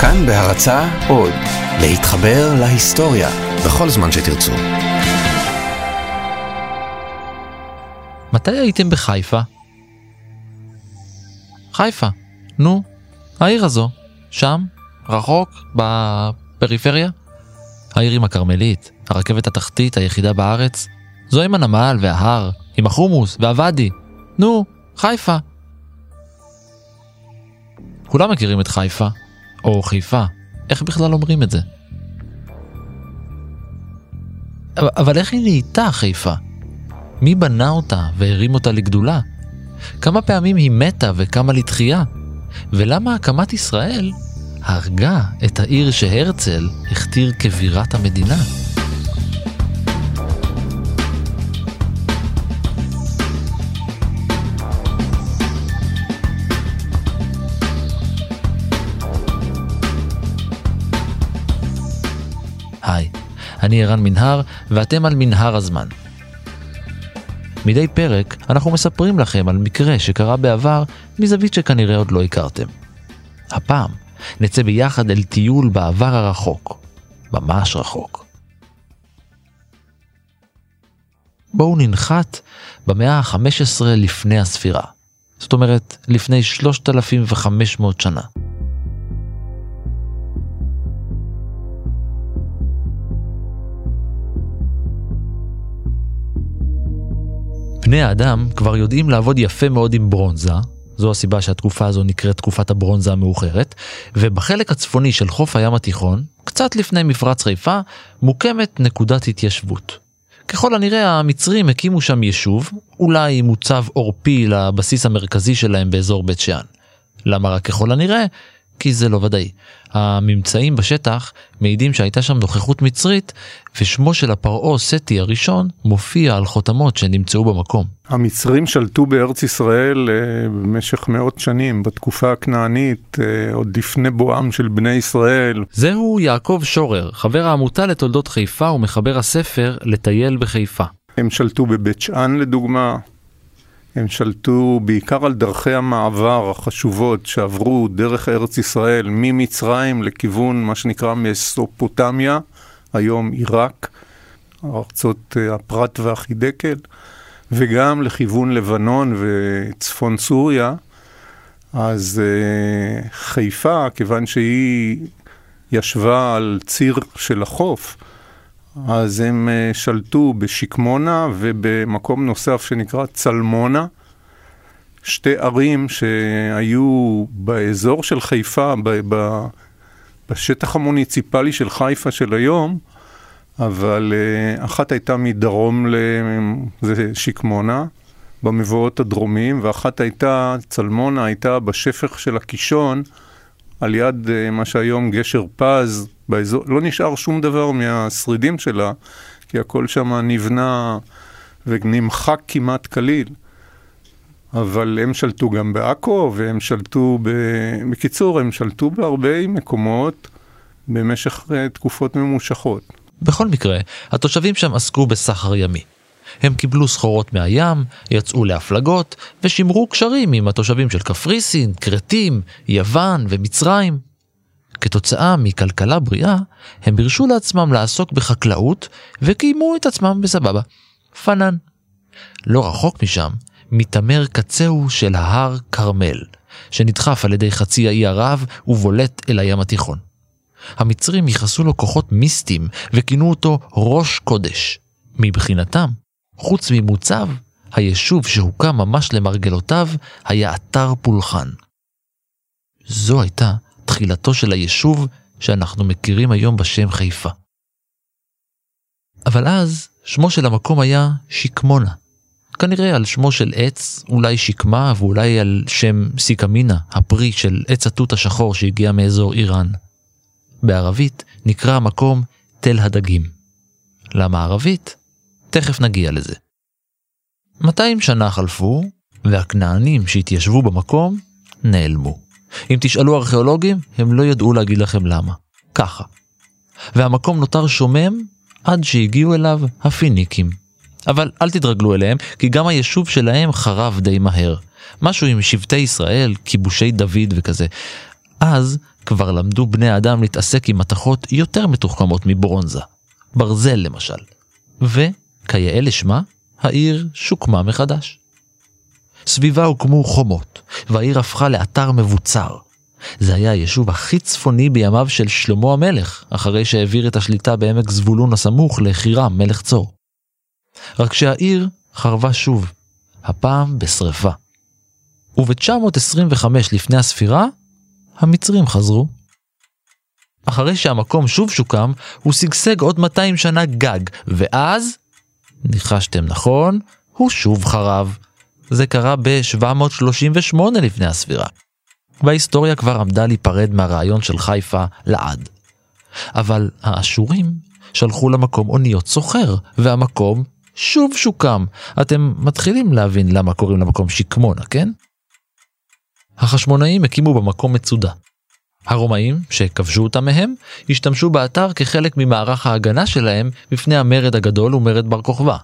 כאן בהרצה עוד, להתחבר להיסטוריה בכל זמן שתרצו. מתי הייתם בחיפה? חיפה, נו, העיר הזו, שם, רחוק, בפריפריה? העיר עם הכרמלית, הרכבת התחתית היחידה בארץ, זו עם הנמל וההר, עם החומוס והוואדי. נו, חיפה. כולם מכירים את חיפה, או חיפה, איך בכלל אומרים את זה? אבל איך היא נהייתה חיפה? מי בנה אותה והרים אותה לגדולה? כמה פעמים היא מתה וקמה לתחייה? ולמה הקמת ישראל הרגה את העיר שהרצל הכתיר כבירת המדינה? אני ערן מנהר ואתם על מנהר הזמן. מדי פרק אנחנו מספרים לכם על מקרה שקרה בעבר מזווית שכנראה עוד לא הכרתם. הפעם נצא ביחד אל טיול בעבר הרחוק, ממש רחוק. בואו ננחת במאה ה-15 לפני הספירה, זאת אומרת לפני 3,500 שנה. בני האדם כבר יודעים לעבוד יפה מאוד עם ברונזה, זו הסיבה שהתקופה הזו נקראת תקופת הברונזה המאוחרת, ובחלק הצפוני של חוף הים התיכון, קצת לפני מפרץ חיפה, מוקמת נקודת התיישבות. ככל הנראה המצרים הקימו שם יישוב, אולי מוצב עורפי לבסיס המרכזי שלהם באזור בית שאן. למה רק ככל הנראה? כי זה לא ודאי. הממצאים בשטח מעידים שהייתה שם נוכחות מצרית, ושמו של הפרעה סטי הראשון מופיע על חותמות שנמצאו במקום. המצרים שלטו בארץ ישראל uh, במשך מאות שנים, בתקופה הכנענית, uh, עוד לפני בואם של בני ישראל. זהו יעקב שורר, חבר העמותה לתולדות חיפה ומחבר הספר לטייל בחיפה. הם שלטו בבית שאן לדוגמה, הם שלטו בעיקר על דרכי המעבר החשובות שעברו דרך ארץ ישראל ממצרים לכיוון מה שנקרא מסופוטמיה, היום עיראק, ארצות אה, הפרת והחידקל, וגם לכיוון לבנון וצפון סוריה. אז uh, חיפה, כיוון שהיא ישבה על ציר של החוף, אז הם אה, שלטו בשקמונה ובמקום נוסף שנקרא צלמונה, שתי ערים שהיו באזור של חיפה, ב, ב, בשטח המוניציפלי של חיפה של היום, אבל אה, אחת הייתה מדרום לשקמונה, במבואות הדרומיים, ואחת הייתה, צלמונה הייתה בשפך של הקישון, על יד אה, מה שהיום גשר פז, באזור, לא נשאר שום דבר מהשרידים שלה, כי הכל שם נבנה ונמחק כמעט כליל. אבל הם שלטו גם בעכו, והם שלטו, ב... בקיצור, הם שלטו בהרבה מקומות במשך אה, תקופות ממושכות. בכל מקרה, התושבים שם עסקו בסחר ימי. הם קיבלו סחורות מהים, יצאו להפלגות, ושימרו קשרים עם התושבים של קפריסין, כרתים, יוון ומצרים. כתוצאה מכלכלה בריאה, הם הרשו לעצמם לעסוק בחקלאות וקיימו את עצמם בסבבה. פנן. לא רחוק משם, מתעמר קצהו של ההר כרמל, שנדחף על ידי חצי האי ערב ובולט אל הים התיכון. המצרים ייחסו לו כוחות מיסטיים וכינו אותו ראש קודש. מבחינתם, חוץ ממוצב, היישוב שהוקם ממש למרגלותיו היה אתר פולחן. זו הייתה תחילתו של היישוב שאנחנו מכירים היום בשם חיפה. אבל אז שמו של המקום היה שקמונה. כנראה על שמו של עץ, אולי שקמה ואולי על שם סיקמינה, הפרי של עץ התות השחור שהגיע מאזור איראן. בערבית נקרא המקום תל הדגים. למה ערבית? תכף נגיע לזה. 200 שנה חלפו, והכנענים שהתיישבו במקום נעלמו. אם תשאלו ארכיאולוגים, הם לא ידעו להגיד לכם למה. ככה. והמקום נותר שומם עד שהגיעו אליו הפיניקים. אבל אל תתרגלו אליהם, כי גם היישוב שלהם חרב די מהר. משהו עם שבטי ישראל, כיבושי דוד וכזה. אז כבר למדו בני האדם להתעסק עם מתכות יותר מתוחכמות מברונזה, ברזל למשל. וכיאה לשמה, העיר שוקמה מחדש. סביבה הוקמו חומות, והעיר הפכה לאתר מבוצר. זה היה היישוב הכי צפוני בימיו של שלמה המלך, אחרי שהעביר את השליטה בעמק זבולון הסמוך לחירם, מלך צור. רק שהעיר חרבה שוב, הפעם בשרפה. וב-925 לפני הספירה, המצרים חזרו. אחרי שהמקום שוב שוקם, הוא שגשג עוד 200 שנה גג, ואז, ניחשתם נכון, הוא שוב חרב. זה קרה ב-738 לפני הספירה. וההיסטוריה כבר עמדה להיפרד מהרעיון של חיפה לעד. אבל האשורים שלחו למקום אוניות סוחר, והמקום שוב שוקם. אתם מתחילים להבין למה קוראים למקום שקמונה, כן? החשמונאים הקימו במקום מצודה. הרומאים, שכבשו אותם מהם, השתמשו באתר כחלק ממערך ההגנה שלהם בפני המרד הגדול ומרד בר כוכבא.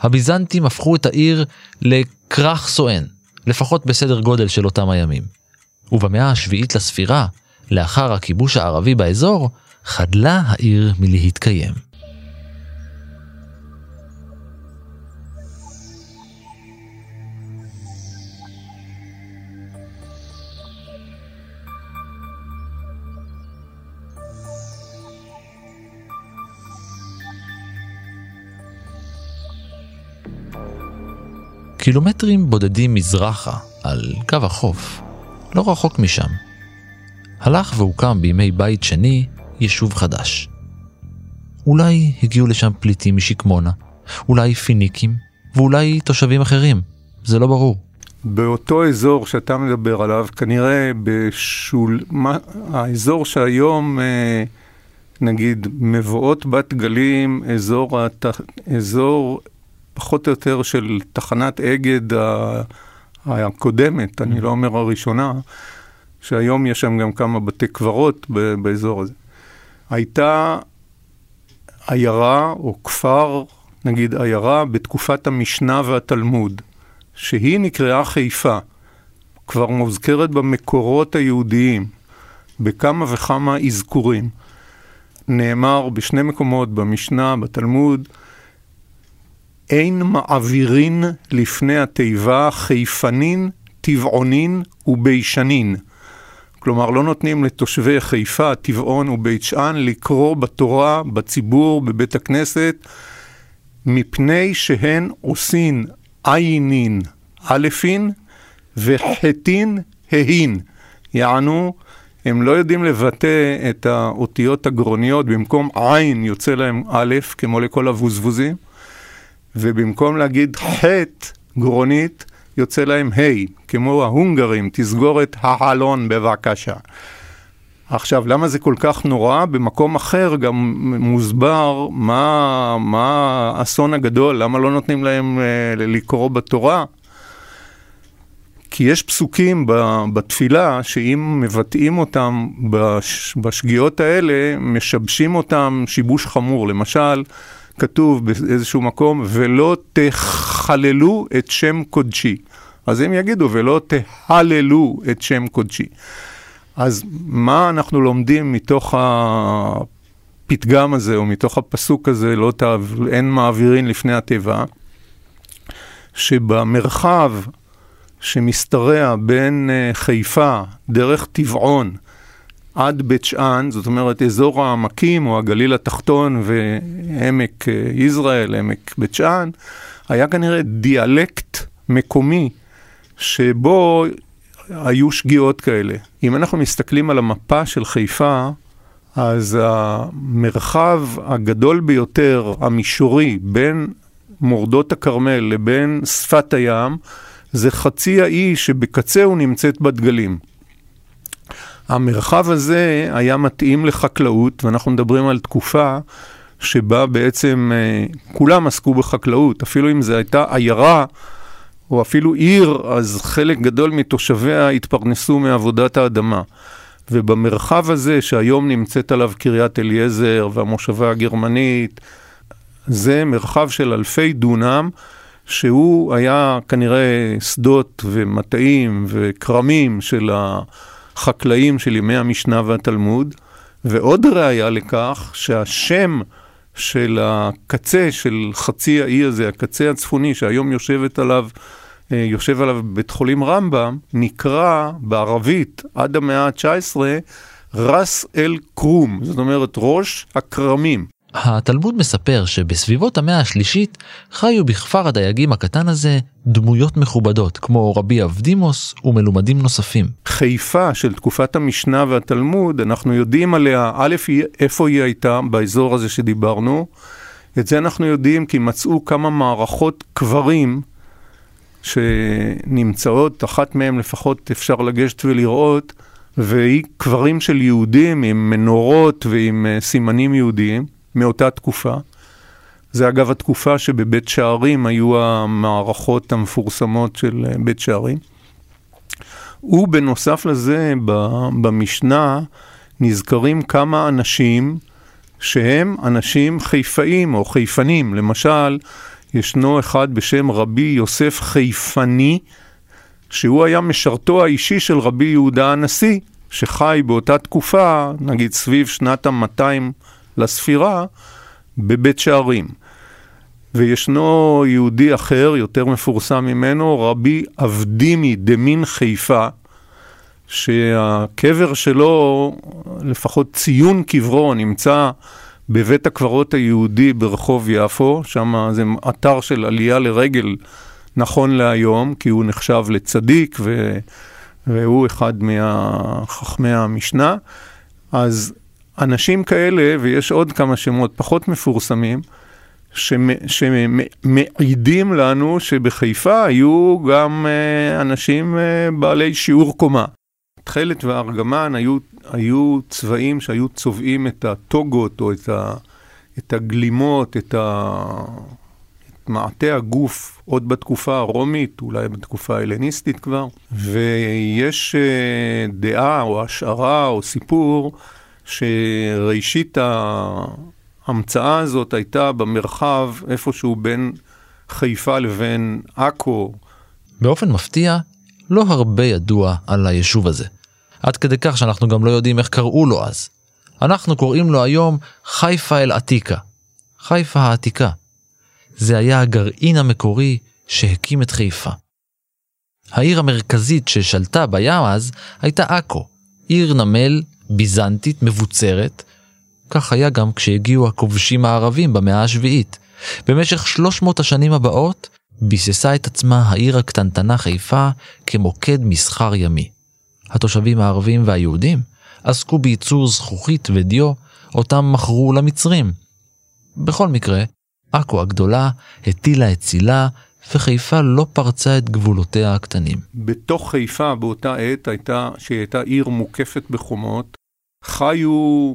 הביזנטים הפכו את העיר לכרך סואן, לפחות בסדר גודל של אותם הימים. ובמאה השביעית לספירה, לאחר הכיבוש הערבי באזור, חדלה העיר מלהתקיים. קילומטרים בודדים מזרחה, על קו החוף, לא רחוק משם. הלך והוקם בימי בית שני יישוב חדש. אולי הגיעו לשם פליטים משקמונה, אולי פיניקים, ואולי תושבים אחרים, זה לא ברור. באותו אזור שאתה מדבר עליו, כנראה בשול... מה... האזור שהיום, אה, נגיד, מבואות בת גלים, אזור, הת... אזור פחות או יותר של תחנת אגד הקודמת, אני לא אומר הראשונה, שהיום יש שם גם כמה בתי קברות באזור הזה. הייתה עיירה או כפר, נגיד עיירה, בתקופת המשנה והתלמוד, שהיא נקראה חיפה, כבר מוזכרת במקורות היהודיים, בכמה וכמה אזכורים. נאמר בשני מקומות, במשנה, בתלמוד, אין מעבירין לפני התיבה חיפנין, טבעונין וביישנין. כלומר, לא נותנים לתושבי חיפה, טבעון ובית שאן לקרוא בתורה, בציבור, בבית הכנסת, מפני שהן עושין עיינין אלפין וחטין ההין. יענו, הם לא יודעים לבטא את האותיות הגרוניות, במקום עין יוצא להם א', כמו לכל הבוזבוזים. ובמקום להגיד חטא גרונית, יוצא להם ה', כמו ההונגרים, תסגור את החלון בבקשה. עכשיו, למה זה כל כך נורא? במקום אחר גם מוסבר מה, מה האסון הגדול, למה לא נותנים להם אה, לקרוא בתורה. כי יש פסוקים בתפילה שאם מבטאים אותם בש, בשגיאות האלה, משבשים אותם שיבוש חמור. למשל, כתוב באיזשהו מקום, ולא תחללו את שם קודשי. אז הם יגידו, ולא תהללו את שם קודשי. אז מה אנחנו לומדים מתוך הפתגם הזה, או מתוך הפסוק הזה, לא תעב, אין מעבירין לפני התיבה? שבמרחב שמשתרע בין אה, חיפה, דרך טבעון, עד בית שאן, זאת אומרת אזור העמקים או הגליל התחתון ועמק אה, יזרעאל, עמק בית שאן, היה כנראה דיאלקט מקומי שבו היו שגיאות כאלה. אם אנחנו מסתכלים על המפה של חיפה, אז המרחב הגדול ביותר, המישורי, בין מורדות הכרמל לבין שפת הים, זה חצי האי שבקצהו נמצאת בת גלים. המרחב הזה היה מתאים לחקלאות, ואנחנו מדברים על תקופה שבה בעצם אה, כולם עסקו בחקלאות, אפילו אם זו הייתה עיירה או אפילו עיר, אז חלק גדול מתושביה התפרנסו מעבודת האדמה. ובמרחב הזה, שהיום נמצאת עליו קריית אליעזר והמושבה הגרמנית, זה מרחב של אלפי דונם, שהוא היה כנראה שדות ומטעים וכרמים של ה... חקלאים של ימי המשנה והתלמוד, ועוד ראיה לכך שהשם של הקצה של חצי האי הזה, הקצה הצפוני, שהיום יושבת עליו, אה, יושב עליו בית חולים רמב"ם, נקרא בערבית עד המאה ה-19 רס אל קרום, זאת אומרת ראש הכרמים. התלמוד מספר שבסביבות המאה השלישית חיו בכפר הדייגים הקטן הזה דמויות מכובדות כמו רבי אבדימוס ומלומדים נוספים. חיפה של תקופת המשנה והתלמוד, אנחנו יודעים עליה, א', איפה היא הייתה באזור הזה שדיברנו. את זה אנחנו יודעים כי מצאו כמה מערכות קברים שנמצאות, אחת מהן לפחות אפשר לגשת ולראות, והיא קברים של יהודים עם מנורות ועם אה, סימנים יהודיים. מאותה תקופה. זה אגב התקופה שבבית שערים היו המערכות המפורסמות של אה, בית שערים. ובנוסף לזה, במשנה נזכרים כמה אנשים שהם אנשים חיפאים או חיפנים. למשל, ישנו אחד בשם רבי יוסף חיפני, שהוא היה משרתו האישי של רבי יהודה הנשיא, שחי באותה תקופה, נגיד סביב שנת ה-200 לספירה בבית שערים. וישנו יהודי אחר, יותר מפורסם ממנו, רבי אבדימי דמין חיפה, שהקבר שלו, לפחות ציון קברו, נמצא בבית הקברות היהודי ברחוב יפו, שם זה אתר של עלייה לרגל נכון להיום, כי הוא נחשב לצדיק ו... והוא אחד מחכמי המשנה. אז אנשים כאלה, ויש עוד כמה שמות פחות מפורסמים, שמעידים לנו שבחיפה היו גם אה, אנשים אה, בעלי שיעור קומה. תכלת וארגמן היו, היו צבעים שהיו צובעים את הטוגות או את, ה, את הגלימות, את, ה, את מעטה הגוף, עוד בתקופה הרומית, אולי בתקופה ההלניסטית כבר, ויש אה, דעה או השערה או סיפור שראשית ההמצאה הזאת הייתה במרחב איפשהו בין חיפה לבין עכו. באופן מפתיע, לא הרבה ידוע על היישוב הזה. עד כדי כך שאנחנו גם לא יודעים איך קראו לו אז. אנחנו קוראים לו היום חיפה אל עתיקה. חיפה העתיקה. זה היה הגרעין המקורי שהקים את חיפה. העיר המרכזית ששלטה בים אז הייתה עכו, עיר נמל ביזנטית מבוצרת, כך היה גם כשהגיעו הכובשים הערבים במאה השביעית. במשך 300 השנים הבאות ביססה את עצמה העיר הקטנטנה חיפה כמוקד מסחר ימי. התושבים הערבים והיהודים עסקו בייצור זכוכית ודיו, אותם מכרו למצרים. בכל מקרה, עכו הגדולה הטילה את צילה, וחיפה לא פרצה את גבולותיה הקטנים. בתוך חיפה באותה עת הייתה, שהיא הייתה עיר מוקפת בחומות, חיו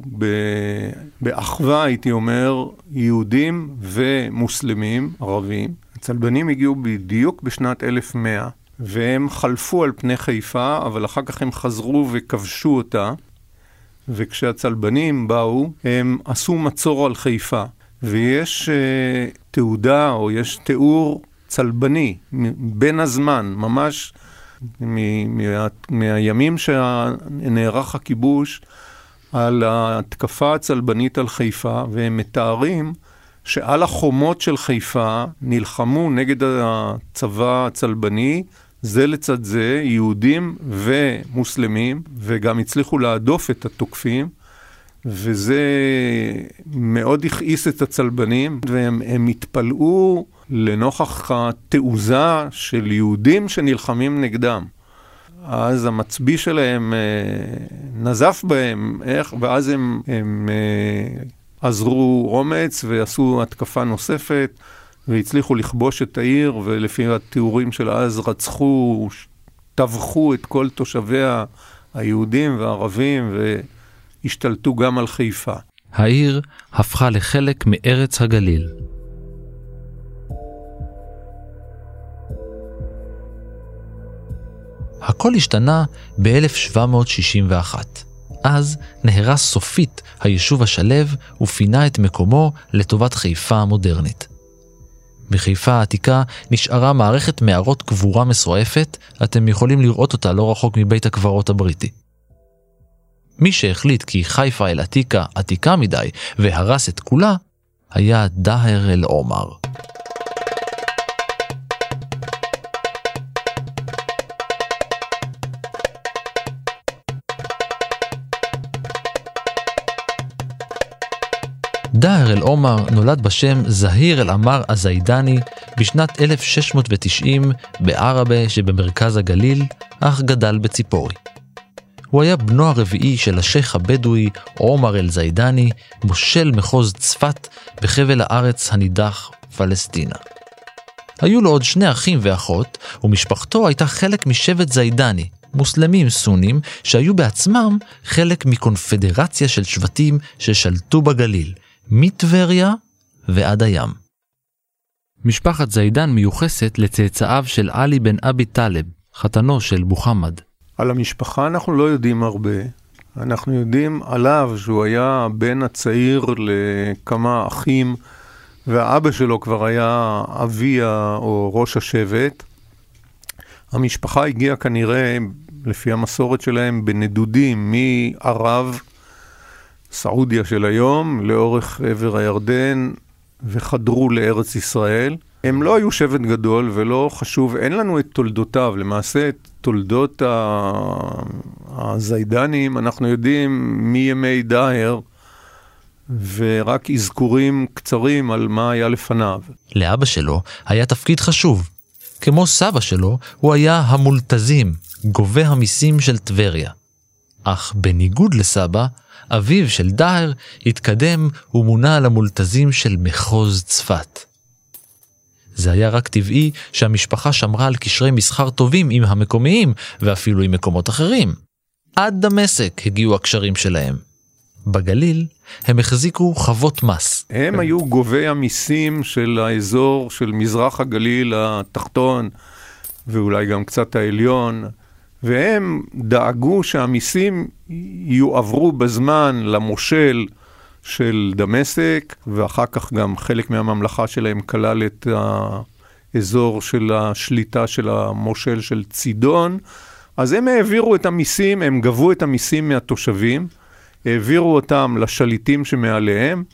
באחווה, הייתי אומר, יהודים ומוסלמים, ערבים. הצלבנים הגיעו בדיוק בשנת 1100, והם חלפו על פני חיפה, אבל אחר כך הם חזרו וכבשו אותה. וכשהצלבנים באו, הם עשו מצור על חיפה. ויש uh, תעודה, או יש תיאור צלבני, בין הזמן, ממש מה, מהימים שנערך הכיבוש, על ההתקפה הצלבנית על חיפה, והם מתארים שעל החומות של חיפה נלחמו נגד הצבא הצלבני, זה לצד זה, יהודים ומוסלמים, וגם הצליחו להדוף את התוקפים, וזה מאוד הכעיס את הצלבנים, והם התפלאו לנוכח התעוזה של יהודים שנלחמים נגדם. אז המצביא שלהם אה, נזף בהם, איך, ואז הם, הם אה, עזרו אומץ ועשו התקפה נוספת והצליחו לכבוש את העיר, ולפי התיאורים של אז רצחו, טבחו את כל תושביה היהודים והערבים והשתלטו גם על חיפה. העיר הפכה לחלק מארץ הגליל. הכל השתנה ב-1761. אז נהרס סופית היישוב השלו ופינה את מקומו לטובת חיפה המודרנית. בחיפה העתיקה נשארה מערכת מערות קבורה מסועפת, אתם יכולים לראות אותה לא רחוק מבית הקברות הבריטי. מי שהחליט כי חיפה אל עתיקה עתיקה מדי והרס את כולה, היה דהר אל דהר אל עומר נולד בשם זהיר אל עמר הזיידני בשנת 1690 בערבה שבמרכז הגליל, אך גדל בציפורי. הוא היה בנו הרביעי של השייח הבדואי עומר אל זיידני, מושל מחוז צפת בחבל הארץ הנידח פלסטינה. היו לו עוד שני אחים ואחות, ומשפחתו הייתה חלק משבט זיידני, מוסלמים סונים שהיו בעצמם חלק מקונפדרציה של שבטים ששלטו בגליל, מטבריה ועד הים. משפחת זיידן מיוחסת לצאצאיו של עלי בן אבי טלב, חתנו של מוחמד. על המשפחה אנחנו לא יודעים הרבה. אנחנו יודעים עליו שהוא היה בן הצעיר לכמה אחים, והאבא שלו כבר היה אבי או ראש השבט. המשפחה הגיעה כנראה, לפי המסורת שלהם, בנדודים מערב, סעודיה של היום, לאורך עבר הירדן, וחדרו לארץ ישראל. הם לא היו שבט גדול ולא חשוב, אין לנו את תולדותיו. למעשה, את תולדות הזיידנים אנחנו יודעים מימי דהר, ורק אזכורים קצרים על מה היה לפניו. לאבא שלו היה תפקיד חשוב. כמו סבא שלו, הוא היה המולתזים, גובה המיסים של טבריה. אך בניגוד לסבא, אביו של דהר התקדם ומונה למולתזים של מחוז צפת. זה היה רק טבעי שהמשפחה שמרה על קשרי מסחר טובים עם המקומיים, ואפילו עם מקומות אחרים. עד דמשק הגיעו הקשרים שלהם. בגליל הם החזיקו חוות מס. הם היו גובי המיסים של האזור של מזרח הגליל התחתון, ואולי גם קצת העליון. והם דאגו שהמיסים יועברו בזמן למושל של דמשק, ואחר כך גם חלק מהממלכה שלהם כלל את האזור של השליטה של המושל של צידון. אז הם העבירו את המיסים, הם גבו את המיסים מהתושבים, העבירו אותם לשליטים שמעליהם.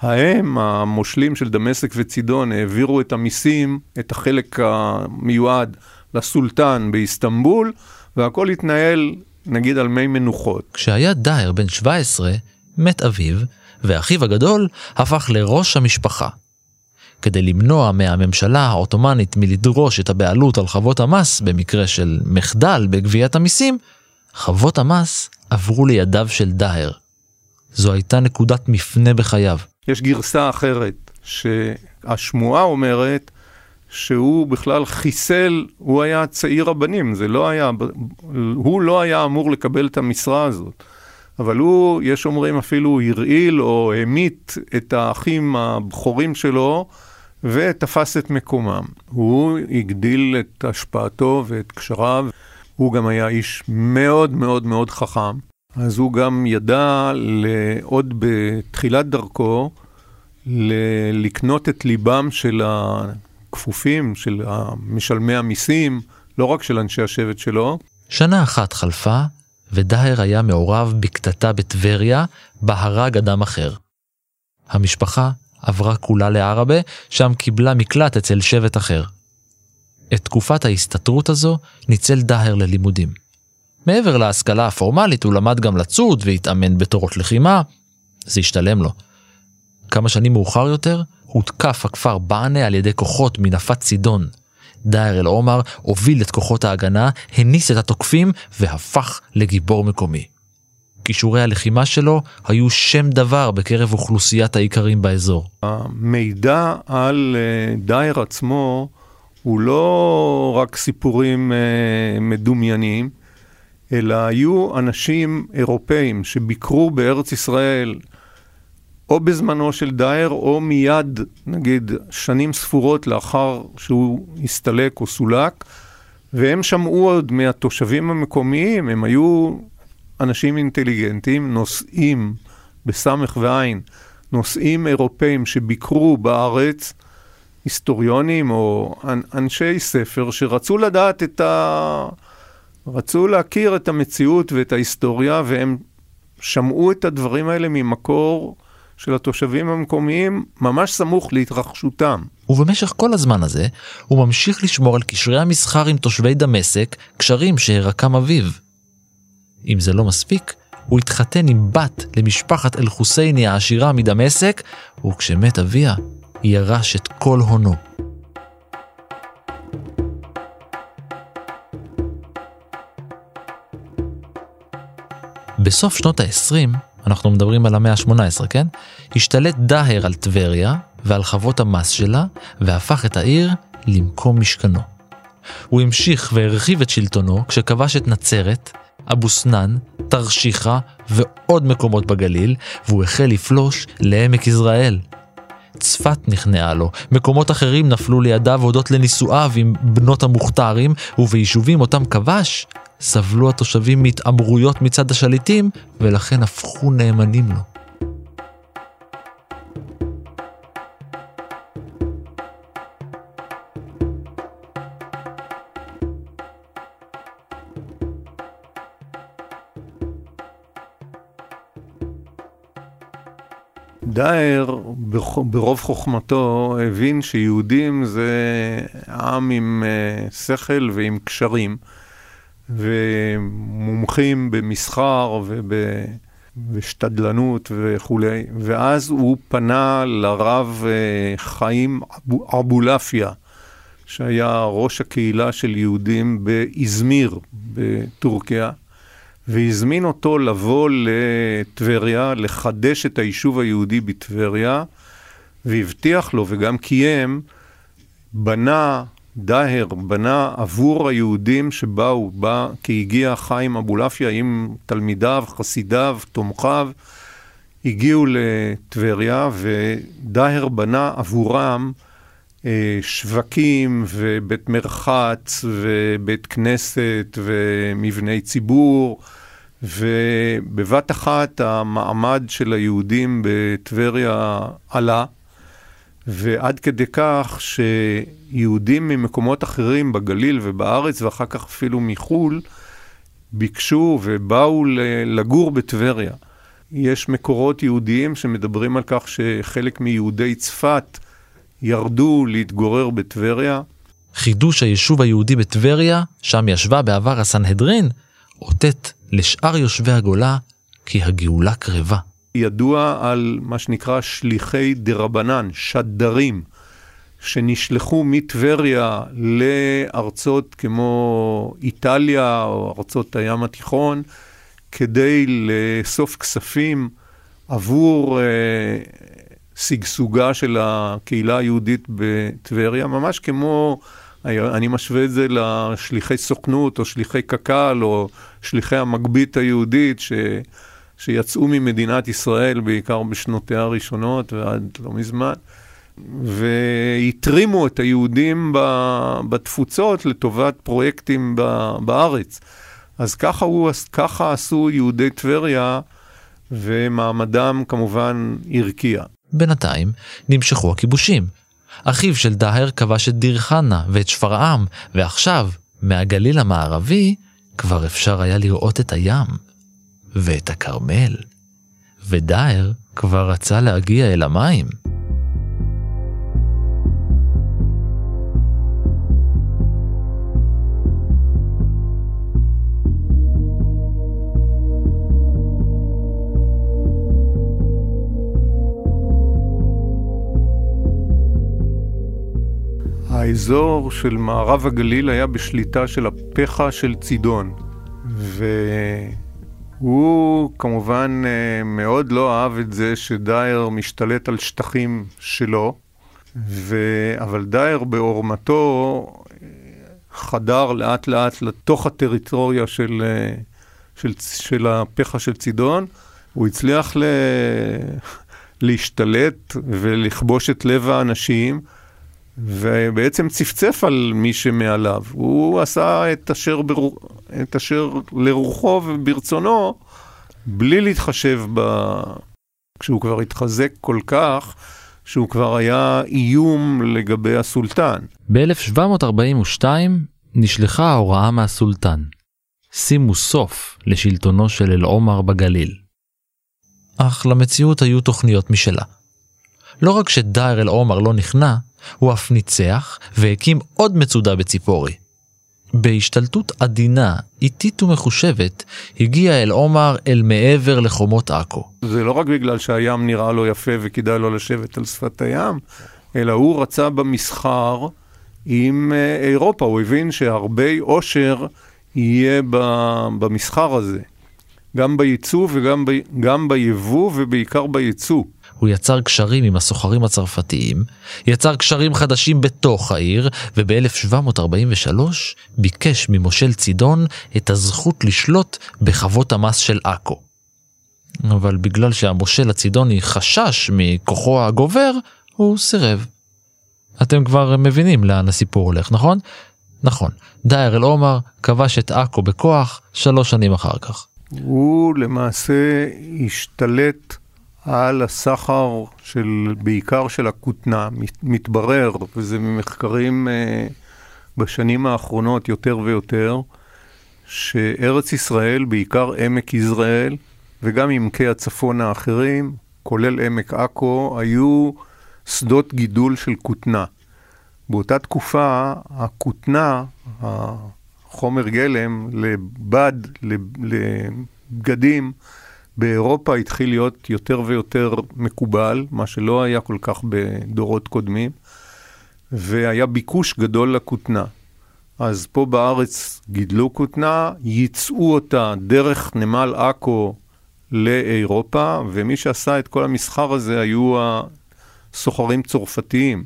ההם, המושלים של דמשק וצידון, העבירו את המיסים, את החלק המיועד לסולטן באיסטנבול, והכל התנהל, נגיד, על מי מנוחות. כשהיה דייר בן 17, מת אביו, ואחיו הגדול הפך לראש המשפחה. כדי למנוע מהממשלה העות'מאנית מלדרוש את הבעלות על חוות המס במקרה של מחדל בגביית המיסים, חוות המס עברו לידיו של דהר. זו הייתה נקודת מפנה בחייו. יש גרסה אחרת, שהשמועה אומרת שהוא בכלל חיסל, הוא היה צעיר הבנים, זה לא היה, הוא לא היה אמור לקבל את המשרה הזאת. אבל הוא, יש אומרים אפילו הרעיל או המית את האחים הבכורים שלו ותפס את מקומם. הוא הגדיל את השפעתו ואת קשריו, הוא גם היה איש מאוד מאוד מאוד חכם, אז הוא גם ידע עוד בתחילת דרכו לקנות את ליבם של ה... כפופים של משלמי המיסים, לא רק של אנשי השבט שלו. שנה אחת חלפה, ודהר היה מעורב בקטטה בטבריה, בה הרג אדם אחר. המשפחה עברה כולה לערבה, שם קיבלה מקלט אצל שבט אחר. את תקופת ההסתתרות הזו ניצל דהר ללימודים. מעבר להשכלה הפורמלית הוא למד גם לצוד והתאמן בתורות לחימה, זה השתלם לו. כמה שנים מאוחר יותר, הותקף הכפר בענה על ידי כוחות מנפת צידון. דאר אל-עומר הוביל את כוחות ההגנה, הניס את התוקפים והפך לגיבור מקומי. כישורי הלחימה שלו היו שם דבר בקרב אוכלוסיית האיכרים באזור. המידע על אה, דייר עצמו הוא לא רק סיפורים אה, מדומיינים, אלא היו אנשים אירופאים שביקרו בארץ ישראל או בזמנו של דייר, או מיד, נגיד, שנים ספורות לאחר שהוא הסתלק או סולק, והם שמעו עוד מהתושבים המקומיים, הם היו אנשים אינטליגנטים, נוסעים, בסמך ועין, נוסעים אירופאים שביקרו בארץ, היסטוריונים או אנשי ספר שרצו לדעת את ה... רצו להכיר את המציאות ואת ההיסטוריה, והם שמעו את הדברים האלה ממקור של התושבים המקומיים ממש סמוך להתרחשותם. ובמשך כל הזמן הזה, הוא ממשיך לשמור על קשרי המסחר עם תושבי דמשק, קשרים שהרקם אביו. אם זה לא מספיק, הוא התחתן עם בת למשפחת אל-חוסייני העשירה מדמשק, וכשמת אביה, ירש את כל הונו. בסוף שנות ה-20, אנחנו מדברים על המאה ה-18, כן? השתלט דהר על טבריה ועל חוות המס שלה, והפך את העיר למקום משכנו. הוא המשיך והרחיב את שלטונו כשכבש את נצרת, אבו סנאן, תרשיחא ועוד מקומות בגליל, והוא החל לפלוש לעמק יזרעאל. צפת נכנעה לו, מקומות אחרים נפלו לידיו הודות לנישואיו עם בנות המוכתרים, וביישובים אותם כבש, סבלו התושבים מהתעמרויות מצד השליטים, ולכן הפכו נאמנים לו. דאער ברוב חוכמתו הבין שיהודים זה עם עם אה, שכל ועם קשרים. ומומחים במסחר ובשתדלנות וכולי, ואז הוא פנה לרב אה, חיים אבולעפיה, שהיה ראש הקהילה של יהודים באזמיר בטורקיה, והזמין אותו לבוא לטבריה, לחדש את היישוב היהודי בטבריה, והבטיח לו וגם קיים, בנה דאהר בנה עבור היהודים שבאו, בא כי הגיע חיים אבולעפיה עם תלמידיו, חסידיו, תומכיו, הגיעו לטבריה ודאהר בנה עבורם אה, שווקים ובית מרחץ ובית כנסת ומבני ציבור ובבת אחת המעמד של היהודים בטבריה עלה. ועד כדי כך שיהודים ממקומות אחרים בגליל ובארץ, ואחר כך אפילו מחו"ל, ביקשו ובאו לגור בטבריה. יש מקורות יהודיים שמדברים על כך שחלק מיהודי צפת ירדו להתגורר בטבריה. חידוש היישוב היהודי בטבריה, שם ישבה בעבר הסנהדרין, אותת לשאר יושבי הגולה כי הגאולה קרבה. ידוע על מה שנקרא שליחי דרבנן, שדרים, שנשלחו מטבריה לארצות כמו איטליה או ארצות הים התיכון, כדי לאסוף כספים עבור אה, שגשוגה של הקהילה היהודית בטבריה, ממש כמו, אני משווה את זה לשליחי סוכנות או שליחי קק"ל או שליחי המגבית היהודית, ש... שיצאו ממדינת ישראל, בעיקר בשנותיה הראשונות ועד לא מזמן, והתרימו את היהודים בתפוצות לטובת פרויקטים בארץ. אז ככה, הוא, ככה עשו יהודי טבריה, ומעמדם כמובן הרקיע. בינתיים נמשכו הכיבושים. אחיו של דהר כבש את דיר חנה ואת שפרעם, ועכשיו, מהגליל המערבי, כבר אפשר היה לראות את הים. ואת הכרמל, ודאר כבר רצה להגיע אל המים. האזור של מערב הגליל היה בשליטה של הפחה של צידון, ו... הוא כמובן אה, מאוד לא אהב את זה שדייר משתלט על שטחים שלו, ו... אבל דייר בעורמתו אה, חדר לאט לאט לתוך הטריטוריה של, אה, של, של הפחה של צידון. הוא הצליח ל... להשתלט ולכבוש את לב האנשים. ובעצם צפצף על מי שמעליו. הוא עשה את אשר, בר... את אשר לרוחו וברצונו, בלי להתחשב ב... כשהוא כבר התחזק כל כך, שהוא כבר היה איום לגבי הסולטן. ב-1742 נשלחה ההוראה מהסולטן. שימו סוף לשלטונו של אל-עומר בגליל. אך למציאות היו תוכניות משלה. לא רק שדייר אל עומר לא נכנע, הוא אף ניצח והקים עוד מצודה בציפורי. בהשתלטות עדינה, איטית ומחושבת, הגיע אל עומר אל מעבר לחומות עכו. זה לא רק בגלל שהים נראה לו יפה וכדאי לו לשבת על שפת הים, אלא הוא רצה במסחר עם אה, אירופה, הוא הבין שהרבה עושר יהיה במסחר הזה, גם בייצוא וגם ב, גם ביבוא ובעיקר בייצוא. הוא יצר קשרים עם הסוחרים הצרפתיים, יצר קשרים חדשים בתוך העיר, וב-1743 ביקש ממושל צידון את הזכות לשלוט בחוות המס של עכו. אבל בגלל שהמושל הצידוני חשש מכוחו הגובר, הוא סירב. אתם כבר מבינים לאן הסיפור הולך, נכון? נכון, דייר אל עומר כבש את עכו בכוח שלוש שנים אחר כך. הוא למעשה השתלט על הסחר של, בעיקר של הכותנה, מתברר, וזה ממחקרים אה, בשנים האחרונות יותר ויותר, שארץ ישראל, בעיקר עמק יזרעאל, וגם עמקי הצפון האחרים, כולל עמק עכו, היו שדות גידול של כותנה. באותה תקופה, הכותנה, החומר גלם לבד, לבגדים, באירופה התחיל להיות יותר ויותר מקובל, מה שלא היה כל כך בדורות קודמים, והיה ביקוש גדול לכותנה. אז פה בארץ גידלו כותנה, ייצאו אותה דרך נמל עכו לאירופה, ומי שעשה את כל המסחר הזה היו הסוחרים צרפתיים,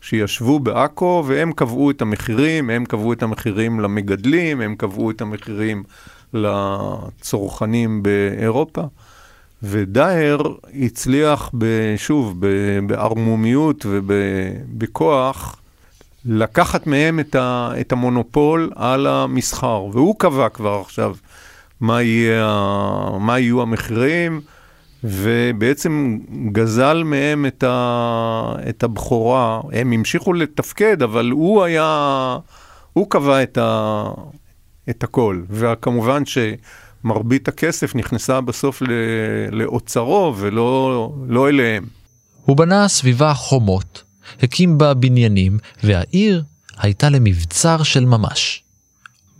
שישבו בעכו והם קבעו את המחירים, הם קבעו את המחירים למגדלים, הם קבעו את המחירים לצרכנים באירופה. ודייר הצליח, שוב, בערמומיות ובכוח, לקחת מהם את, ה, את המונופול על המסחר. והוא קבע כבר עכשיו מה, יהיה, מה יהיו המחירים, ובעצם גזל מהם את, ה, את הבכורה. הם המשיכו לתפקד, אבל הוא היה, הוא קבע את, ה, את הכל. וכמובן שמרבית הכסף נכנסה בסוף לאוצרו ולא לא אליהם. הוא בנה סביבה חומות, הקים בה בניינים, והעיר הייתה למבצר של ממש.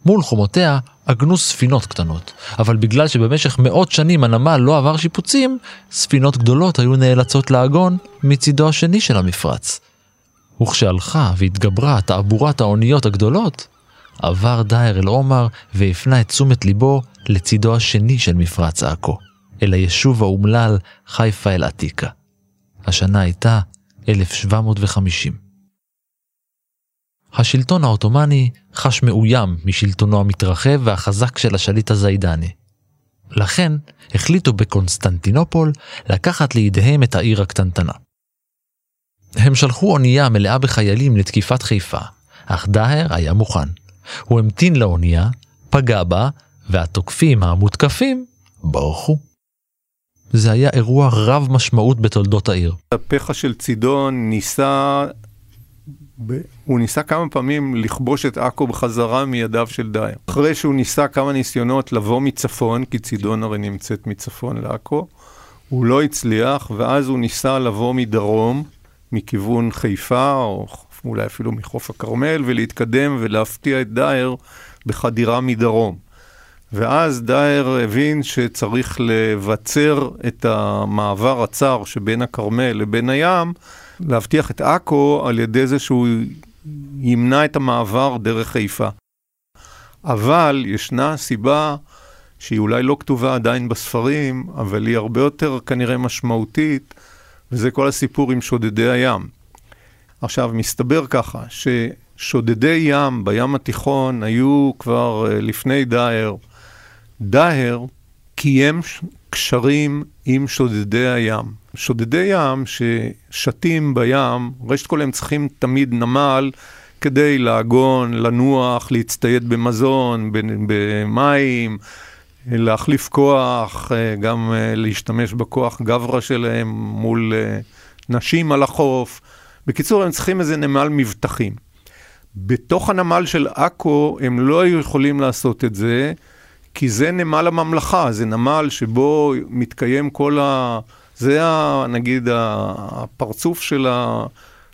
מול חומותיה עגנו ספינות קטנות, אבל בגלל שבמשך מאות שנים הנמל לא עבר שיפוצים, ספינות גדולות היו נאלצות לעגון מצידו השני של המפרץ. וכשהלכה והתגברה תעבורת האוניות הגדולות, עבר דייר אל עומר והפנה את תשומת ליבו לצידו השני של מפרץ עכו, אל היישוב האומלל חיפה אל עתיקה. השנה הייתה 1750. השלטון העות'מאני חש מאוים משלטונו המתרחב והחזק של השליט הזיידני. לכן החליטו בקונסטנטינופול לקחת לידיהם את העיר הקטנטנה. הם שלחו אונייה מלאה בחיילים לתקיפת חיפה, אך דהר היה מוכן. הוא המתין לאונייה, פגע בה, והתוקפים המותקפים ברחו. זה היה אירוע רב משמעות בתולדות העיר. הפחה של צידון ניסה, הוא ניסה כמה פעמים לכבוש את עכו בחזרה מידיו של דייר. אחרי שהוא ניסה כמה ניסיונות לבוא מצפון, כי צידון הרי נמצאת מצפון לעכו, הוא לא הצליח, ואז הוא ניסה לבוא מדרום, מכיוון חיפה, או אולי אפילו מחוף הכרמל, ולהתקדם ולהפתיע את דייר בחדירה מדרום. ואז דייר הבין שצריך לבצר את המעבר הצר שבין הכרמל לבין הים, להבטיח את עכו על ידי זה שהוא ימנע את המעבר דרך חיפה. אבל ישנה סיבה שהיא אולי לא כתובה עדיין בספרים, אבל היא הרבה יותר כנראה משמעותית, וזה כל הסיפור עם שודדי הים. עכשיו, מסתבר ככה, ששודדי ים בים התיכון היו כבר uh, לפני דאהר. דאהר קיים קשרים עם שודדי הים. שודדי ים ששתים בים, ראשית כל הם צריכים תמיד נמל כדי לעגון, לנוח, להצטייד במזון, במים, להחליף כוח, אה, גם אה, להשתמש בכוח גברא שלהם מול נשים על החוף. בקיצור, הם צריכים איזה נמל מבטחים. בתוך הנמל של עכו הם לא היו יכולים לעשות את זה, כי זה נמל הממלכה, זה נמל שבו מתקיים כל ה... זה ה, נגיד הפרצוף של, ה,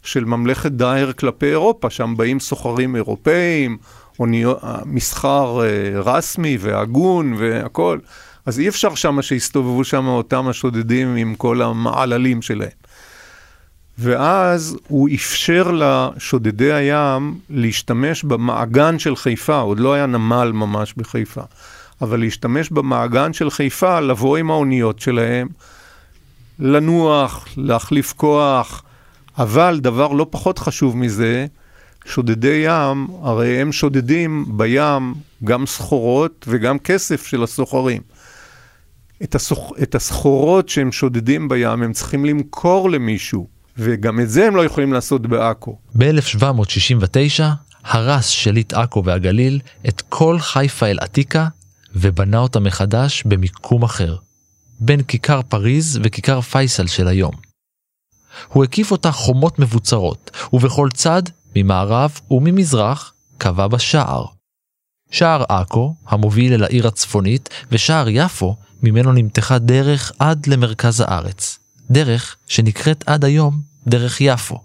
של ממלכת דאהר כלפי אירופה, שם באים סוחרים אירופאים, אוניות, מסחר אה, רסמי והגון והכול. אז אי אפשר שם שיסתובבו שם אותם השודדים עם כל המעללים שלהם. ואז הוא אפשר לשודדי הים להשתמש במעגן של חיפה, עוד לא היה נמל ממש בחיפה, אבל להשתמש במעגן של חיפה, לבוא עם האוניות שלהם, לנוח, להחליף כוח, אבל דבר לא פחות חשוב מזה, שודדי ים, הרי הם שודדים בים גם סחורות וגם כסף של הסוחרים. את, הסוח... את הסחורות שהם שודדים בים הם צריכים למכור למישהו, וגם את זה הם לא יכולים לעשות בעכו. ב-1769 הרס שליט עכו והגליל את כל חיפה אל עתיקה ובנה אותה מחדש במיקום אחר, בין כיכר פריז וכיכר פייסל של היום. הוא הקיף אותה חומות מבוצרות, ובכל צד, ממערב וממזרח, קבע בה שער. שער עכו, המוביל אל העיר הצפונית, ושער יפו, ממנו נמתחה דרך עד למרכז הארץ. דרך שנקראת עד היום דרך יפו.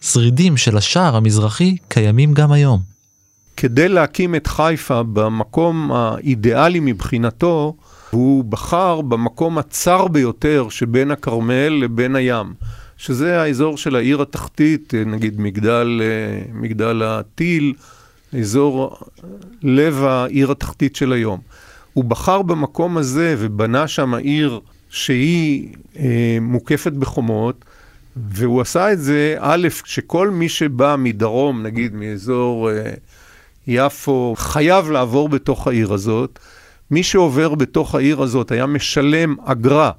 שרידים של השער המזרחי קיימים גם היום. כדי להקים את חיפה במקום האידיאלי מבחינתו, הוא בחר במקום הצר ביותר שבין הכרמל לבין הים, שזה האזור של העיר התחתית, נגיד מגדל, מגדל הטיל, אזור לב העיר התחתית של היום. הוא בחר במקום הזה ובנה שם עיר שהיא אה, מוקפת בחומות, והוא עשה את זה, א', שכל מי שבא מדרום, נגיד מאזור אה, יפו, חייב לעבור בתוך העיר הזאת. מי שעובר בתוך העיר הזאת היה משלם אגרה,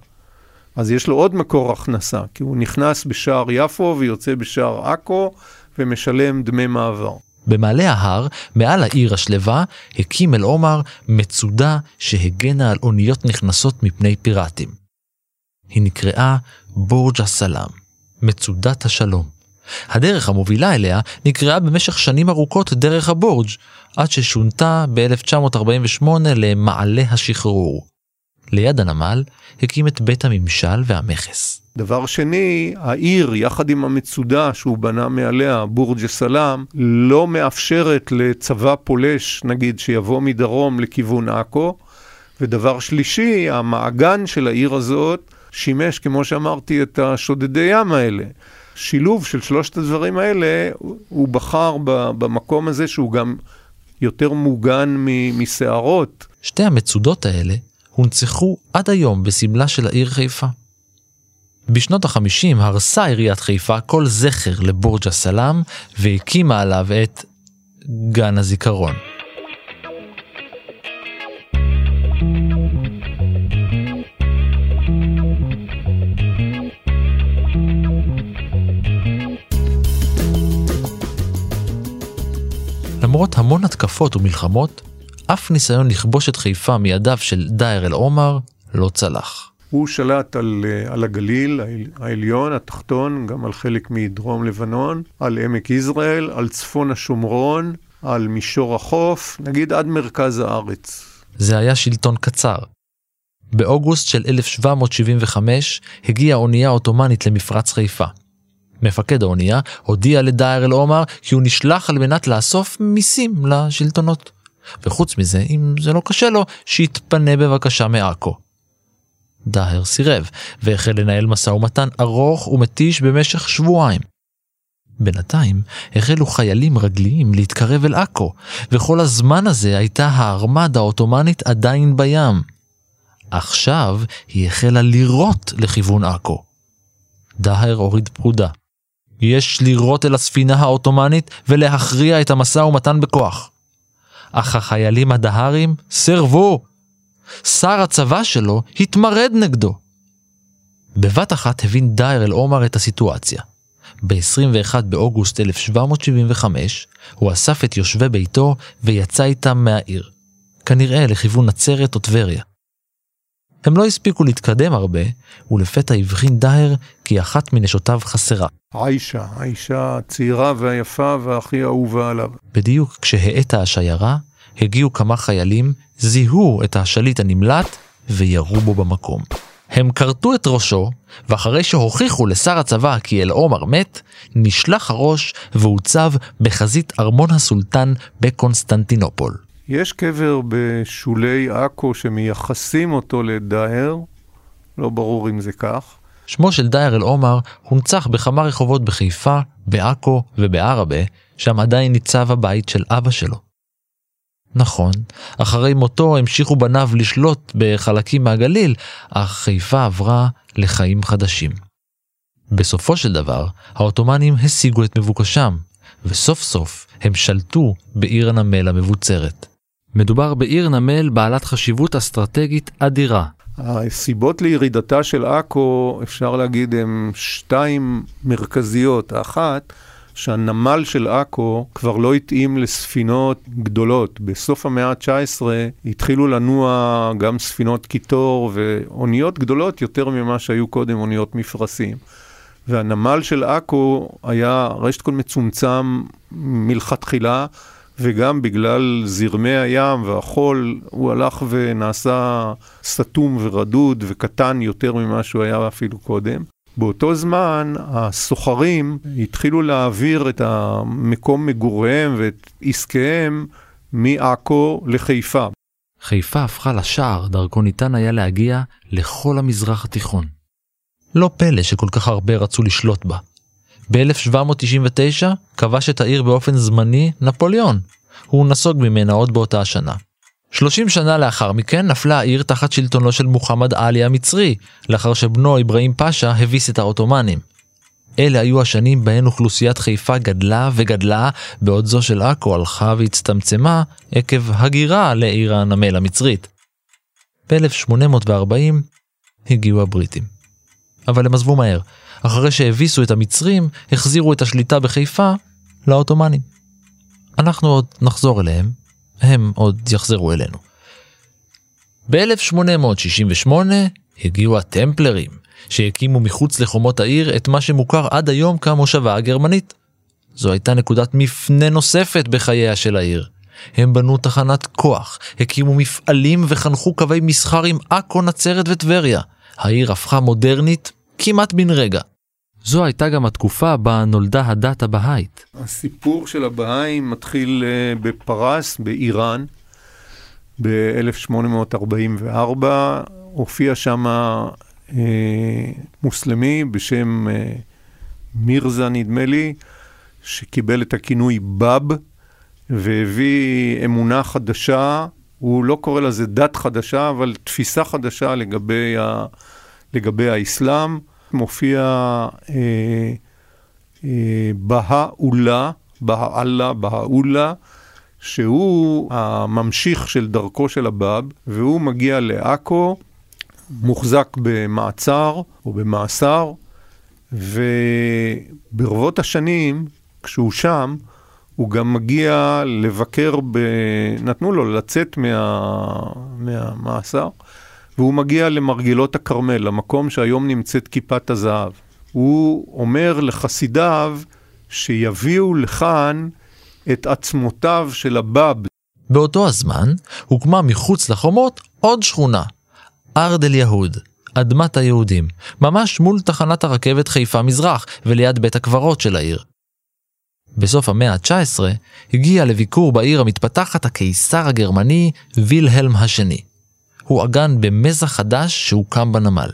אז יש לו עוד מקור הכנסה, כי הוא נכנס בשער יפו ויוצא בשער עכו ומשלם דמי מעבר. במעלה ההר, מעל העיר השלווה, הקים אל עומר מצודה שהגנה על אוניות נכנסות מפני פיראטים. היא נקראה בורג' הסלאם, מצודת השלום. הדרך המובילה אליה נקראה במשך שנים ארוכות דרך הבורג', עד ששונתה ב-1948 למעלה השחרור. ליד הנמל הקים את בית הממשל והמכס. דבר שני, העיר, יחד עם המצודה שהוא בנה מעליה, בורג' סלאם, לא מאפשרת לצבא פולש, נגיד, שיבוא מדרום לכיוון עכו. ודבר שלישי, המעגן של העיר הזאת שימש, כמו שאמרתי, את השודדי ים האלה. שילוב של שלושת הדברים האלה, הוא בחר במקום הזה שהוא גם יותר מוגן מסערות. שתי המצודות האלה הונצחו עד היום בסמלה של העיר חיפה. בשנות ה-50 הרסה עיריית חיפה כל זכר לבורג' הסלאם והקימה עליו את גן הזיכרון. למרות המון התקפות ומלחמות, אף ניסיון לכבוש את חיפה מידיו של דאר אל עומר לא צלח. הוא שלט על, אה, על הגליל העליון, התחתון, גם על חלק מדרום לבנון, על עמק יזרעאל, על צפון השומרון, על מישור החוף, נגיד עד מרכז הארץ. זה היה שלטון קצר. באוגוסט של 1775 הגיעה אונייה עות'מאנית למפרץ חיפה. מפקד האונייה הודיע לדאר אל עומר כי הוא נשלח על מנת לאסוף מיסים לשלטונות. וחוץ מזה, אם זה לא קשה לו, שיתפנה בבקשה מעכו. דאהר סירב, והחל לנהל משא ומתן ארוך ומתיש במשך שבועיים. בינתיים החלו חיילים רגליים להתקרב אל עכו, וכל הזמן הזה הייתה הארמדה העות'מאנית עדיין בים. עכשיו היא החלה לירות לכיוון עכו. דאהר הוריד פרודה. יש לירות אל הספינה העות'מאנית ולהכריע את המשא ומתן בכוח. אך החיילים הדהרים סירבו. שר הצבא שלו התמרד נגדו. בבת אחת הבין דייר אל עומר את הסיטואציה. ב-21 באוגוסט 1775 הוא אסף את יושבי ביתו ויצא איתם מהעיר, כנראה לכיוון נצרת או טבריה. הם לא הספיקו להתקדם הרבה, ולפתע הבחין דהר כי אחת מנשותיו חסרה. עיישה, האישה הצעירה והיפה והכי אהובה עליו. בדיוק כשהאטה השיירה, הגיעו כמה חיילים, זיהו את השליט הנמלט וירו בו במקום. הם כרתו את ראשו, ואחרי שהוכיחו לשר הצבא כי אל עומר מת, נשלח הראש והוצב בחזית ארמון הסולטן בקונסטנטינופול. יש קבר בשולי עכו שמייחסים אותו לדהר, לא ברור אם זה כך. שמו של דהר אל עומר הונצח בכמה רחובות בחיפה, בעכו ובערבה, שם עדיין ניצב הבית של אבא שלו. נכון, אחרי מותו המשיכו בניו לשלוט בחלקים מהגליל, אך חיפה עברה לחיים חדשים. בסופו של דבר, העות'מאנים השיגו את מבוקשם, וסוף סוף הם שלטו בעיר הנמל המבוצרת. מדובר בעיר נמל בעלת חשיבות אסטרטגית אדירה. הסיבות לירידתה של עכו, אפשר להגיד, הן שתיים מרכזיות. האחת, שהנמל של עכו כבר לא התאים לספינות גדולות. בסוף המאה ה-19 התחילו לנוע גם ספינות קיטור ואוניות גדולות יותר ממה שהיו קודם אוניות מפרשים. והנמל של עכו היה רשת כל מצומצם מלכתחילה, וגם בגלל זרמי הים והחול, הוא הלך ונעשה סתום ורדוד וקטן יותר ממה שהוא היה אפילו קודם. באותו זמן הסוחרים התחילו להעביר את המקום מגוריהם ואת עסקיהם מעכו לחיפה. חיפה הפכה לשער דרכו ניתן היה להגיע לכל המזרח התיכון. לא פלא שכל כך הרבה רצו לשלוט בה. ב-1799 כבש את העיר באופן זמני נפוליאון. הוא נסוג ממנה עוד באותה השנה. 30 שנה לאחר מכן נפלה העיר תחת שלטונו של מוחמד עלי המצרי, לאחר שבנו אברהים פאשה הביס את העות'מאנים. אלה היו השנים בהן אוכלוסיית חיפה גדלה וגדלה, בעוד זו של עכו הלכה והצטמצמה עקב הגירה לעיר הנמל המצרית. ב-1840 הגיעו הבריטים. אבל הם עזבו מהר. אחרי שהביסו את המצרים, החזירו את השליטה בחיפה לעות'מאנים. אנחנו עוד נחזור אליהם, הם עוד יחזרו אלינו. ב-1868 הגיעו הטמפלרים, שהקימו מחוץ לחומות העיר את מה שמוכר עד היום כמושבה הגרמנית. זו הייתה נקודת מפנה נוספת בחייה של העיר. הם בנו תחנת כוח, הקימו מפעלים וחנכו קווי מסחר עם עכו, נצרת וטבריה. העיר הפכה מודרנית כמעט בן רגע. זו הייתה גם התקופה בה נולדה הדת הבהאית. הסיפור של הבהאים מתחיל אה, בפרס, באיראן, ב-1844. הופיע שם אה, מוסלמי בשם אה, מירזה, נדמה לי, שקיבל את הכינוי בב, והביא אמונה חדשה. הוא לא קורא לזה דת חדשה, אבל תפיסה חדשה לגבי, ה, לגבי האסלאם. מופיע אה, אה, בהאולה, בהאללה, בהאולה, שהוא הממשיך של דרכו של הבאב, והוא מגיע לעכו, מוחזק במעצר או במאסר, וברבות השנים, כשהוא שם, הוא גם מגיע לבקר, ב... נתנו לו לצאת מה... מהמאסר, והוא מגיע למרגלות הכרמל, למקום שהיום נמצאת כיפת הזהב. הוא אומר לחסידיו שיביאו לכאן את עצמותיו של הבאב. באותו הזמן הוקמה מחוץ לחומות עוד שכונה, ארד אל יהוד, אדמת היהודים, ממש מול תחנת הרכבת חיפה מזרח וליד בית הקברות של העיר. בסוף המאה ה-19 הגיע לביקור בעיר המתפתחת הקיסר הגרמני וילהלם השני. הוא עגן במזח חדש שהוקם בנמל.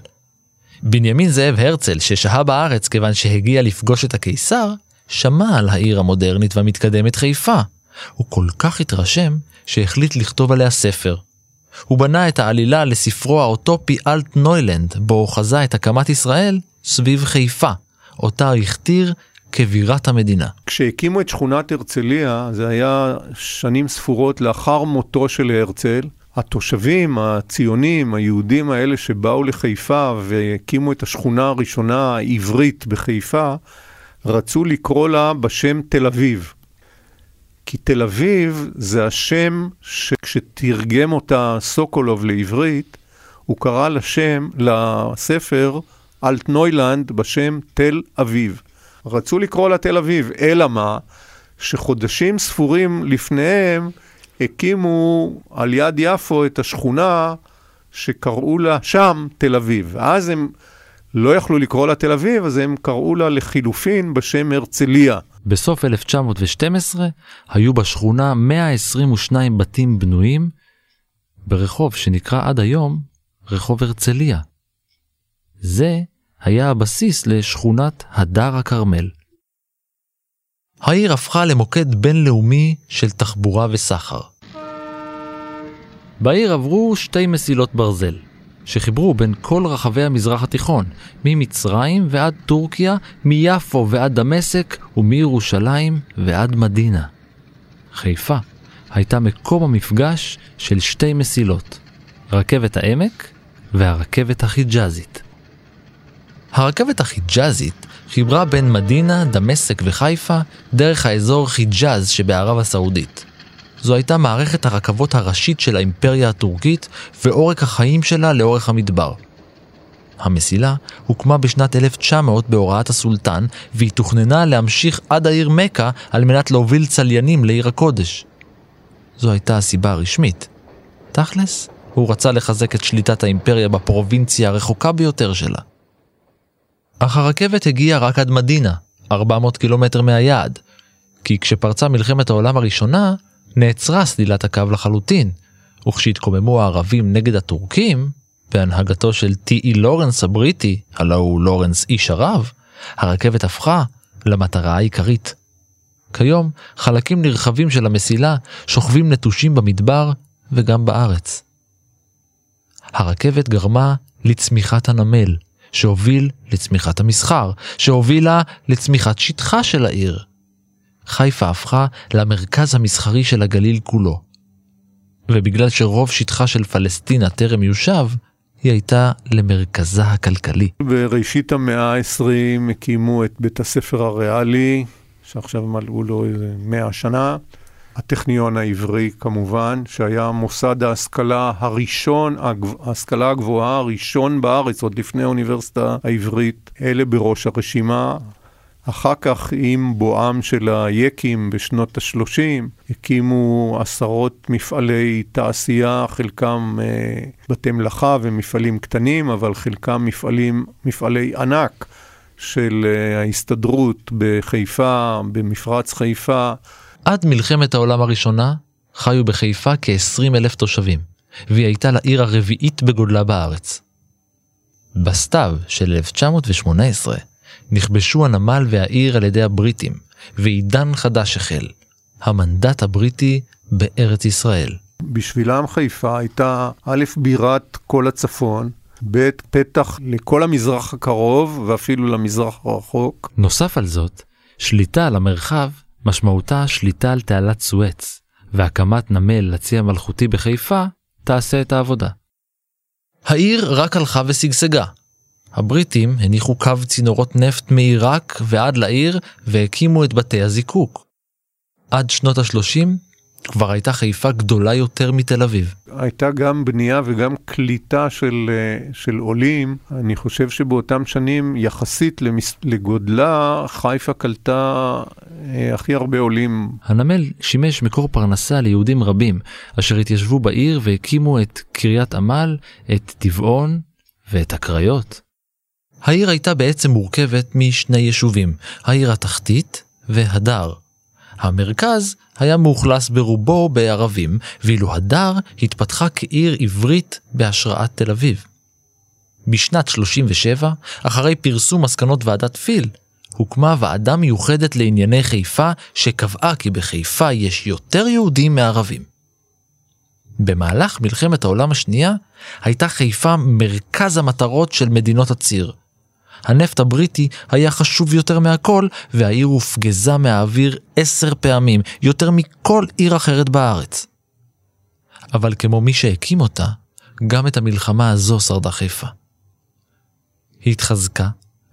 בנימין זאב הרצל, ששהה בארץ כיוון שהגיע לפגוש את הקיסר, שמע על העיר המודרנית והמתקדמת חיפה. הוא כל כך התרשם, שהחליט לכתוב עליה ספר. הוא בנה את העלילה לספרו האוטופי אלט נוילנד, בו הוא חזה את הקמת ישראל סביב חיפה, אותה הכתיר כבירת המדינה. כשהקימו את שכונת הרצליה, זה היה שנים ספורות לאחר מותו של הרצל, התושבים הציונים, היהודים האלה שבאו לחיפה והקימו את השכונה הראשונה העברית בחיפה, רצו לקרוא לה בשם תל אביב. כי תל אביב זה השם שכשתרגם אותה סוקולוב לעברית, הוא קרא לשם, לספר אלטנוילנד בשם תל אביב. רצו לקרוא לה תל אביב, אלא מה? שחודשים ספורים לפניהם הקימו על יד יפו את השכונה שקראו לה שם תל אביב. אז הם לא יכלו לקרוא לה תל אביב, אז הם קראו לה לחילופין בשם הרצליה. בסוף 1912 היו בשכונה 122 בתים בנויים ברחוב שנקרא עד היום רחוב הרצליה. זה היה הבסיס לשכונת הדר הכרמל. העיר הפכה למוקד בינלאומי של תחבורה וסחר. בעיר עברו שתי מסילות ברזל, שחיברו בין כל רחבי המזרח התיכון, ממצרים ועד טורקיה, מיפו ועד דמשק ומירושלים ועד מדינה. חיפה הייתה מקום המפגש של שתי מסילות, רכבת העמק והרכבת החיג'אזית. הרכבת החיג'אזית חיברה בין מדינה, דמשק וחיפה דרך האזור חיג'אז שבערב הסעודית. זו הייתה מערכת הרכבות הראשית של האימפריה הטורקית ועורק החיים שלה לאורך המדבר. המסילה הוקמה בשנת 1900 בהוראת הסולטן והיא תוכננה להמשיך עד העיר מכה על מנת להוביל צליינים לעיר הקודש. זו הייתה הסיבה הרשמית. תכלס, הוא רצה לחזק את שליטת האימפריה בפרובינציה הרחוקה ביותר שלה. אך הרכבת הגיעה רק עד מדינה, 400 קילומטר מהיעד, כי כשפרצה מלחמת העולם הראשונה, נעצרה סלילת הקו לחלוטין, וכשהתקוממו הערבים נגד הטורקים, בהנהגתו של טי.אי לורנס הבריטי, הלא הוא לורנס איש ערב, הרכבת הפכה למטרה העיקרית. כיום, חלקים נרחבים של המסילה שוכבים נטושים במדבר וגם בארץ. הרכבת גרמה לצמיחת הנמל, שהוביל לצמיחת המסחר, שהובילה לצמיחת שטחה של העיר. חיפה הפכה למרכז המסחרי של הגליל כולו. ובגלל שרוב שטחה של פלסטינה טרם יושב, היא הייתה למרכזה הכלכלי. בראשית המאה ה-20 הקימו את בית הספר הריאלי, שעכשיו מלאו לו איזה מאה שנה. הטכניון העברי כמובן, שהיה מוסד ההשכלה הראשון, ההשכלה הגבוהה הראשון בארץ, עוד לפני האוניברסיטה העברית. אלה בראש הרשימה. אחר כך, עם בואם של היקים בשנות ה-30, הקימו עשרות מפעלי תעשייה, חלקם אה, בתי מלאכה ומפעלים קטנים, אבל חלקם מפעלים, מפעלי ענק של אה, ההסתדרות בחיפה, במפרץ חיפה. עד מלחמת העולם הראשונה חיו בחיפה כ-20 אלף תושבים, והיא הייתה לעיר הרביעית בגודלה בארץ. בסתיו של 1918 נכבשו הנמל והעיר על ידי הבריטים, ועידן חדש החל, המנדט הבריטי בארץ ישראל. בשבילם חיפה הייתה א', בירת כל הצפון, ב', פתח לכל המזרח הקרוב ואפילו למזרח הרחוק. נוסף על זאת, שליטה על המרחב משמעותה שליטה על תעלת סואץ, והקמת נמל לצי המלכותי בחיפה תעשה את העבודה. העיר רק הלכה ושגשגה. הבריטים הניחו קו צינורות נפט מעיראק ועד לעיר והקימו את בתי הזיקוק. עד שנות ה-30 כבר הייתה חיפה גדולה יותר מתל אביב. הייתה גם בנייה וגם קליטה של, אה, של עולים. אני חושב שבאותם שנים, יחסית למס... לגודלה, חיפה קלטה אה, הכי הרבה עולים. הנמל שימש מקור פרנסה ליהודים רבים, אשר התיישבו בעיר והקימו את קריית עמל, את טבעון ואת הקריות. העיר הייתה בעצם מורכבת משני יישובים, העיר התחתית והדר. המרכז היה מאוכלס ברובו בערבים, ואילו הדר התפתחה כעיר עברית בהשראת תל אביב. בשנת 37, אחרי פרסום מסקנות ועדת פיל, הוקמה ועדה מיוחדת לענייני חיפה, שקבעה כי בחיפה יש יותר יהודים מערבים. במהלך מלחמת העולם השנייה, הייתה חיפה מרכז המטרות של מדינות הציר, הנפט הבריטי היה חשוב יותר מהכל, והעיר הופגזה מהאוויר עשר פעמים, יותר מכל עיר אחרת בארץ. אבל כמו מי שהקים אותה, גם את המלחמה הזו שרדה חיפה. היא התחזקה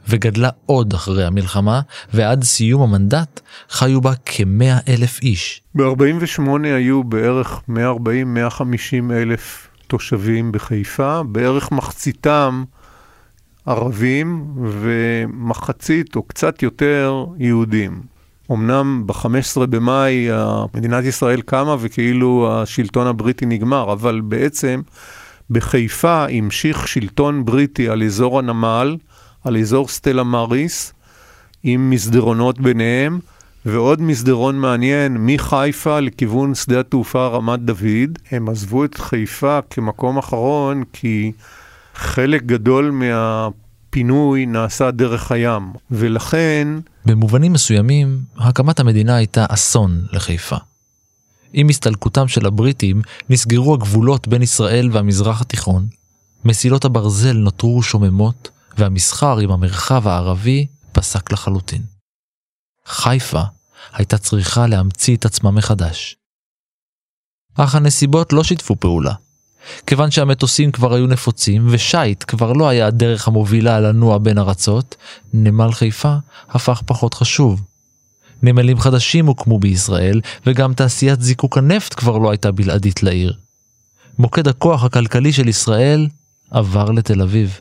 וגדלה עוד אחרי המלחמה, ועד סיום המנדט חיו בה כמאה אלף איש. ב-48 היו בערך 140-150 אלף תושבים בחיפה, בערך מחציתם ערבים ומחצית או קצת יותר יהודים. אמנם ב-15 במאי מדינת ישראל קמה וכאילו השלטון הבריטי נגמר, אבל בעצם בחיפה המשיך שלטון בריטי על אזור הנמל, על אזור סטלה מאריס, עם מסדרונות ביניהם, ועוד מסדרון מעניין מחיפה לכיוון שדה התעופה רמת דוד. הם עזבו את חיפה כמקום אחרון כי חלק גדול מהפינוי נעשה דרך הים, ולכן... במובנים מסוימים, הקמת המדינה הייתה אסון לחיפה. עם הסתלקותם של הבריטים נסגרו הגבולות בין ישראל והמזרח התיכון, מסילות הברזל נותרו שוממות, והמסחר עם המרחב הערבי פסק לחלוטין. חיפה הייתה צריכה להמציא את עצמה מחדש. אך הנסיבות לא שיתפו פעולה. כיוון שהמטוסים כבר היו נפוצים ושייט כבר לא היה הדרך המובילה לנוע בין ארצות, נמל חיפה הפך פחות חשוב. נמלים חדשים הוקמו בישראל, וגם תעשיית זיקוק הנפט כבר לא הייתה בלעדית לעיר. מוקד הכוח הכלכלי של ישראל עבר לתל אביב.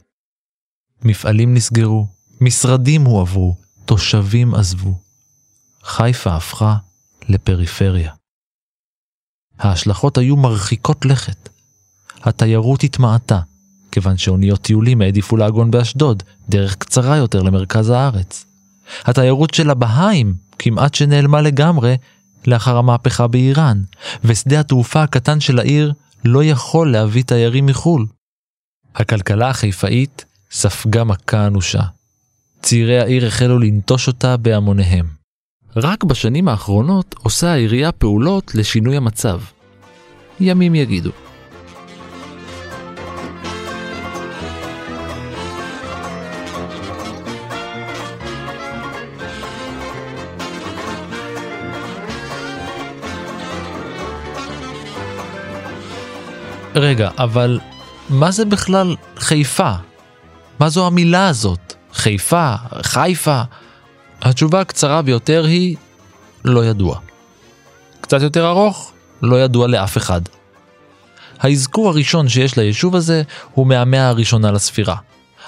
מפעלים נסגרו, משרדים הועברו, תושבים עזבו. חיפה הפכה לפריפריה. ההשלכות היו מרחיקות לכת. התיירות התמעטה, כיוון שאוניות טיולים העדיפו לעגון באשדוד, דרך קצרה יותר למרכז הארץ. התיירות של הבהאים כמעט שנעלמה לגמרי לאחר המהפכה באיראן, ושדה התעופה הקטן של העיר לא יכול להביא תיירים מחו"ל. הכלכלה החיפאית ספגה מכה אנושה. צעירי העיר החלו לנטוש אותה בהמוניהם. רק בשנים האחרונות עושה העירייה פעולות לשינוי המצב. ימים יגידו. רגע, אבל מה זה בכלל חיפה? מה זו המילה הזאת? חיפה? חיפה? התשובה הקצרה ביותר היא לא ידוע. קצת יותר ארוך, לא ידוע לאף אחד. האזכור הראשון שיש ליישוב הזה הוא מהמאה הראשונה לספירה.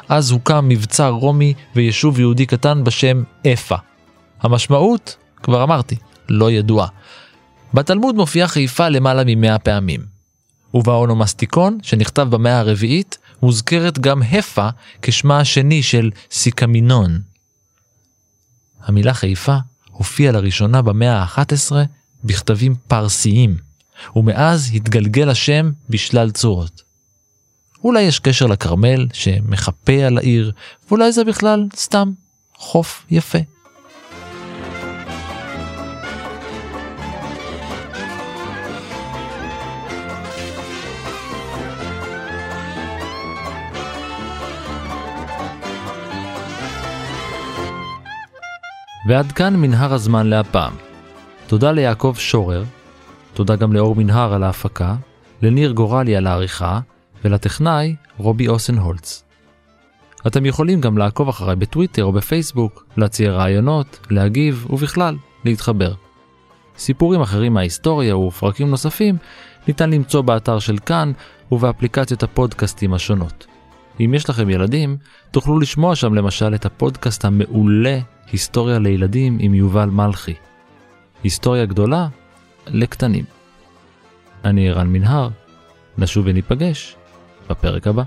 אז הוקם מבצר רומי ויישוב יהודי קטן בשם אפה. המשמעות, כבר אמרתי, לא ידועה. בתלמוד מופיעה חיפה למעלה ממאה פעמים. ובאונומסטיקון, שנכתב במאה הרביעית, מוזכרת גם הפה כשמה השני של סיקמינון. המילה חיפה הופיעה לראשונה במאה ה-11 בכתבים פרסיים, ומאז התגלגל השם בשלל צורות. אולי יש קשר לכרמל שמחפה על העיר, ואולי זה בכלל סתם חוף יפה. ועד כאן מנהר הזמן להפעם. תודה ליעקב שורר, תודה גם לאור מנהר על ההפקה, לניר גורלי על העריכה, ולטכנאי רובי אוסנהולץ. אתם יכולים גם לעקוב אחריי בטוויטר או בפייסבוק, להציע רעיונות, להגיב ובכלל, להתחבר. סיפורים אחרים מההיסטוריה ופרקים נוספים ניתן למצוא באתר של כאן ובאפליקציות הפודקאסטים השונות. אם יש לכם ילדים, תוכלו לשמוע שם למשל את הפודקאסט המעולה היסטוריה לילדים עם יובל מלכי. היסטוריה גדולה לקטנים. אני ערן מנהר, נשוב וניפגש בפרק הבא.